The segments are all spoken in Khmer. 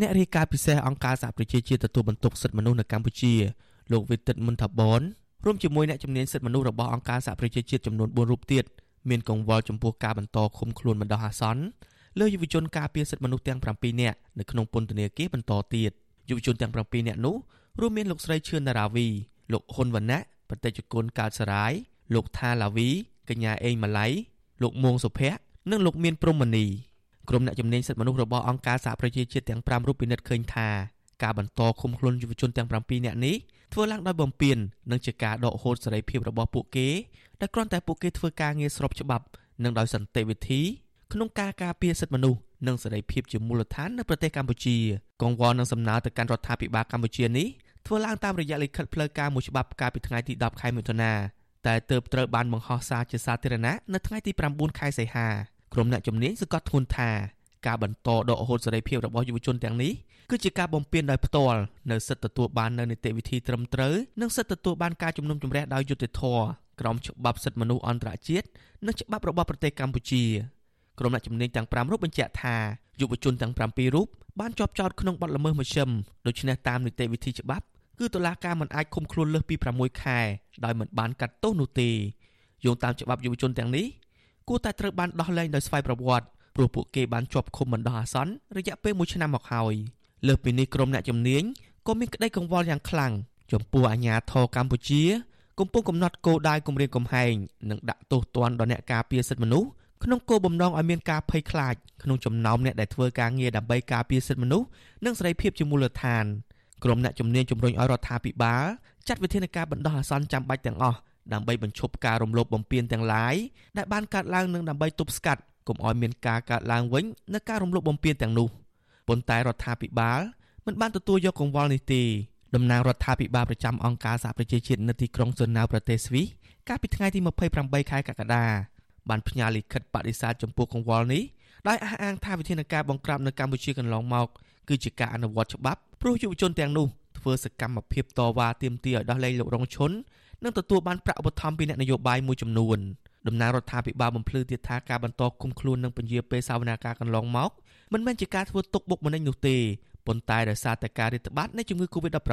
អ្នករាយការណ៍ពិសេសអង្គការសហប្រជាជាតិទទួលបន្ទុកសិទ្ធិមនុស្សនៅកម្ពុជាលោកវិទិតមុនថាបនរួមជាមួយអ្នកជំនាញសិទ្ធិមនុស្សរបស់អង្គការសហប្រជាជាតិចំនួន4រូបទៀតមានកង្វល់ចំពោះការបន្តឃុំខ្លួនបណ្ដោះអាសន្នលើយុវជនការពារសិទ្ធិមនុស្សទាំង7នាក់នៅក្នុងពន្ធនាគារបន្តទៀតយុវជនទាំង7នាក់នោះរួមមានលោកស្រីឈឿនតារាវីលោកហ៊ុនវណ្ណៈបតិជគុណកើតសរាយលោកថាឡាវីកញ្ញាអេងម៉ាឡៃលោកមួងសុភ័ក្រនិងលោកមានព្រំមនី ក្រុមអ្នកជំនាញសិទ្ធិមនុស្សរបស់អង្គការសហប្រជាជាតិទាំង5រូបពិនិត្យឃើញថាការបន្តឃុំខ្លួនយុវជនទាំង7នាក់នេះធ្វើឡើងដោយបំពាននិងជាការដកហូតសេរីភាពរបស់ពួកគេដែលគ្រាន់តែពួកគេធ្វើការងារស្របច្បាប់និងដោយសន្តិវិធីក្នុងការការពារសិទ្ធិមនុស្សនិងសេរីភាពជាមូលដ្ឋាននៅប្រទេសកម្ពុជាកងវល់នឹងសំណើទៅកាន់រដ្ឋាភិបាលកម្ពុជានេះធ្វើឡើងតាមរយៈលិខិតផ្លូវការមួយច្បាប់កាលពីថ្ងៃទី10ខែមិថុនាតែទើបត្រូវបានបង្ហោះសារជាសាធារណៈនៅថ្ងៃទី9ខែសីហា ក្រុមអ្នកជំនាញសង្កត់ធ្ងន់ថាការបន្តដកហូតសេរីភាពរបស់យុវជនទាំងនេះគឺជាការបំពានដោយផ្ទាល់នៅសិទ្ធិទទួលបាននៅនីតិវិធីត្រឹមត្រូវនិងសិទ្ធិទទួលបានការជំនុំជម្រះដោយយុត្តិធម៌ក្រោមច្បាប់សិទ្ធិមនុស្សអន្តរជាតិនិងច្បាប់របស់ប្រទេសកម្ពុជាក្រុមអ្នកជំនាញទាំង5រូបបញ្ជាក់ថាយុវជនទាំង7រូបបានជាប់ចោទក្នុងបទល្មើសមធ្យមដូច្នេះតាមនីតិវិធីច្បាប់គឺតុលាការមិនអាចឃុំខ្លួនលើសពី6ខែដោយមិនបានកាត់ទោសនោះទេយោងតាមច្បាប់យុវជនទាំងនេះ គួរតែត្រូវបានដោះលែងដោយស្វ័យប្រវត្តិព្រោះពួកគេបានជាប់ឃុំបណ្ដោះអាសន្នរយៈពេល1ឆ្នាំមកហើយលើសពីនេះក្រុមអ្នកជំនាញក៏មានក្តីកង្វល់យ៉ាងខ្លាំងចំពោះអាញាធរកម្ពុជាកំពុងកំណត់គោលដៅគម្រាមកំហែងនិងដាក់ទោសទណ្ឌដល់អ្នកការពារសិទ្ធិមនុស្សក្នុងគោលបំណងឲ្យមានការភ័យខ្លាចក្នុងចំណោមអ្នកដែលធ្វើការងារដើម្បីការពារសិទ្ធិមនុស្សនិងសេរីភាពជាមូលដ្ឋានក្រុមអ្នកជំនាញជំរុញឲ្យរដ្ឋាភិបាលចាត់វិធានការបណ្ដោះអាសន្នចាំបាច់ទាំងអស់ ដើម្បីបញ្ឈប់ការរំលោភបំពានទាំងឡាយដែលបានកើតឡើងនិងដើម្បីទប់ស្កាត់កុំឲ្យមានការកើតឡើងវិញនៃការរំលោភបំពានទាំងនោះប៉ុន្តែរដ្ឋាភិបាលមិនបានទទួលយកកង្វល់នេះទេតំណាងរដ្ឋាភិបាលប្រចាំអង្គការសហប្រជាជាតិនៅទីក្រុងស៊ើណាវប្រទេសស្វីសកាលពីថ្ងៃទី28ខែកក្កដាបានផ្ញើលិខិតបដិសេធចំពោះកង្វល់នេះដោយអះអាងថាវិធានការបង្ក្រាបនៅកម្ពុជាកន្លងមកគឺជាការអនុវត្តច្បាប់ព្រោះយុវជនទាំងនោះធ្វើសកម្មភាពតវ៉ាទាមទារឲ្យដោះលែងលោករងឈុន និងទទួលបានប្រាក់ឧបត្ថម្ភពីអ្នកនយោបាយមួយចំនួនតំណាងរដ្ឋាភិបាលបំភ្លឺទៀតថាការបន្តគុំខ្លួននិងពន្យាពេលសាវនាការកន្លងមកមិនមែនជាការធ្វើទុកបុកម្នេញនោះទេប៉ុន្តែដោយសារតែការរាតត្បាតនៃជំងឺ Covid-19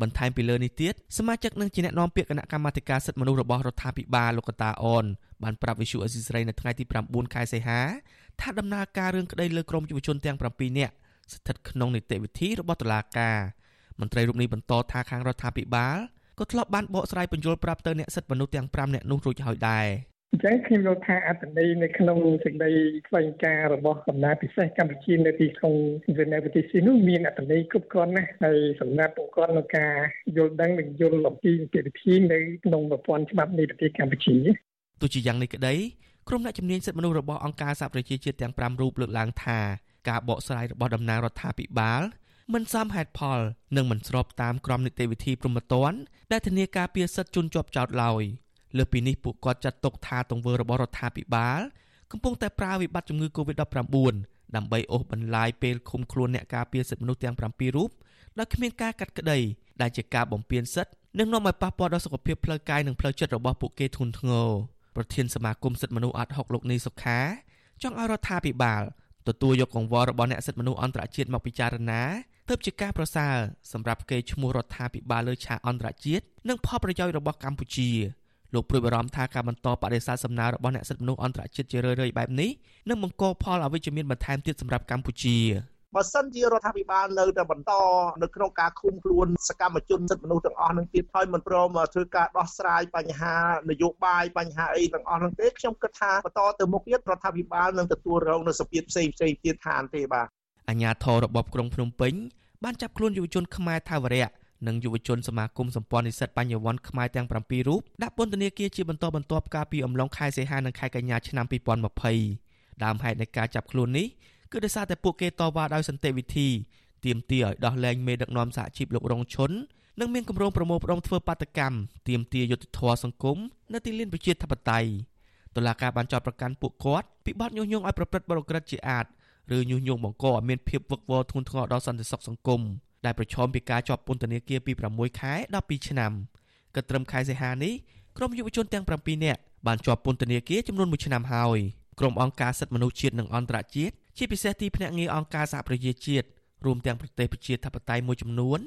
បន្ថែមពីលើនេះទៀតសមាជិកនិងជាអ្នកនាំពាក្យគណៈកម្មាធិការសិទ្ធិមនុស្សរបស់រដ្ឋាភិបាលលោកកតាអនបានប្រាប់វិសុអេស៊ីស្រីនៅថ្ងៃទី9ខែសីហាថាដំណើរការរឿងក្តីលើក្រមយុវជនទាំង7នាក់ស្ថិតក្នុងនីតិវិធីរបស់តុលាការមន្ត្រីរូបនេះបន្តថាខាងរដ្ឋាភិបាល ក៏ធ្លាប់បានបកស្រាយបញ្យលប្រាប់ទៅអ្នកសិទ្ធិមនុស្សទាំង5នាក់នោះរួចហើយដែរអញ្ចឹងខ្ញុំយល់ថាអត្តន័យនៅក្នុងសេចក្តីស្វែងការរបស់សំណាក់ពិសេសកម្ពុជានៅទីក្រុងវៀតណាមប្រទេសស៊ីនោះមានអត្តន័យគ្រប់គ្រាន់ណាស់ហើយសំណាក់ពួកគាត់នៅការយល់ដឹងនិងយល់អំពីនីតិវិធីនៅក្នុងប្រព័ន្ធច្បាប់នៃប្រទេសកម្ពុជាទោះជាយ៉ាងនេះក្តីក្រុមអ្នកជំនាញសិទ្ធិមនុស្សរបស់អង្គការសហប្រជាជាតិទាំង5រូបលើកឡើងថាការបកស្រាយរបស់តំណាងរដ្ឋាភិបាល មិនសមហេតុផល និងមិនស្របតាមក្រមនីតិវិធីព្រហ្មទណ្ឌដែលធានាការពារសិទ្ធិជនជាប់ចោតឡើយលើពីនេះពួកគាត់ចាត់ទុកថាទង្វើរបស់រដ្ឋាភិបាលកំពុងតែប្រើវិបត្តិជំងឺ Covid-19 ដើម្បីអូសបន្លាយពេលឃុំខ្លួនអ្នកការពារសិទ្ធិមនុស្សទាំង7រូបដោយគ្មានការកាត់ក្តីដែលជាការបំពានសិទ្ធិនិងនាំឲ្យប៉ះពាល់ដល់សុខភាពផ្លូវកាយនិងផ្លូវចិត្តរបស់ពួកគេធ្ងន់ធ្ងរប្រធានសមាគមសិទ្ធិមនុស្សអាត់ហុកលោកនីសុខាចង់ឲ្យរដ្ឋាភិបាលទទួលយកកង្វល់របស់អ្នកសិទ្ធិមនុស្សអន្តរជាតិមកពិចារណា ទើបជាការប្រសើរសម្រាប់គេឈ្មោះរដ្ឋាភិបាលលើឆាកអន្តរជាតិនិងផលប្រយោជន៍របស់កម្ពុជាលោកព្រួយបារម្ភថាការបន្តបដិសេធសំណើរបស់អ្នកសិទ្ធិមនុស្សអន្តរជាតិជារឿយៗបែបនេះនឹងបង្កផលអវិជ្ជមានបន្ថែមទៀតសម្រាប់កម្ពុជាបើសិនជារដ្ឋាភិបាលនៅតែបន្តនៅក្នុងការឃុំខ្លួនសកម្មជនសិទ្ធិមនុស្សទាំងអស់នឹងទៀតហើយមិនព្រមធ្វើការដោះស្រាយបញ្ហានយោបាយបញ្ហាអីទាំងអស់នឹងទេខ្ញុំគិតថាបន្តទៅមុខទៀតរដ្ឋាភិបាលនឹងទទួលរងនូវសម្ពាធផ្សេងផ្សេងទៀតឋានទេបាទ អាញាធររបបក្រុងភ្នំពេញបានចាប់ខ្លួនយុវជនខ្មែរថាវរៈនិងយុវជនសមាគមសម្ព័ន្ធនិស្សិតបញ្ញវន្តខ្មែរទាំង7រូបដាក់ពន្ធនាគារជាបន្តបន្ទាប់កាលពីអំឡុងខែសីហានិងខែកញ្ញាឆ្នាំ2020ដើមហេតុនៃការចាប់ខ្លួននេះគឺដោយសារតែពួកគេតវ៉ាដោយសន្តិវិធីទាមទារឲ្យដោះលែងមេដឹកនាំសហជីពលោករងឈុននិងមានគម្រោងប្រមូលផ្ដុំធ្វើបាតកម្មទាមទារយុត្តិធម៌សង្គមនៅទីលានប្រជាធិបតេយ្យតុលាការបានចោទប្រកាន់ពួកគាត់ពីបទញុះញង់ឲ្យប្រព្រឹត្តបទឧក្រិដ្ឋជាអាត ឬញុះញង់បង្កឲ្យមានភាពវឹកវរធ្ងន់ធ្ងរដល់សន្តិសុខសង្គមដែលប្រឈមពីការជាប់ពន្ធនាគារពី6ខែដល់2ឆ្នាំក៏ត្រឹមខែសីហានេះក្រុមយុវជនទាំង7នាក់បានជាប់ពន្ធនាគារចំនួន1ឆ្នាំហើយក្រុមអង្គការសិទ្ធិមនុស្សជាតិនិងអន្តរជាតិជាពិសេសទីភ្នាក់ងារអង្គការសហប្រជាជាតិរួមទាំងប្រទេសប្រជាធិបតេយ្យមួយចំនួន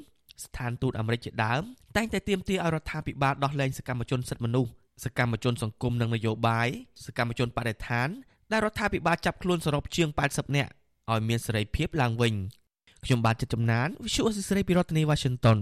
ស្ថានទូតអាមេរិកជាដើមតែងតែទាមទារឲ្យរដ្ឋាភិបាលដោះលែងសកម្មជនសិទ្ធិមនុស្សសកម្មជនសង្គមនិងនយោបាយសកម្មជនបដិថាន ដែលរដ្ឋាភិបាលចាប់ខ្លួនសរុបជាង80នាក់ឲ្យមានសេរីភាពឡើងវិញខ្ញុំបាទចិត្តចំណាន Visual Assisray ពីរដ្ឋធានី Washington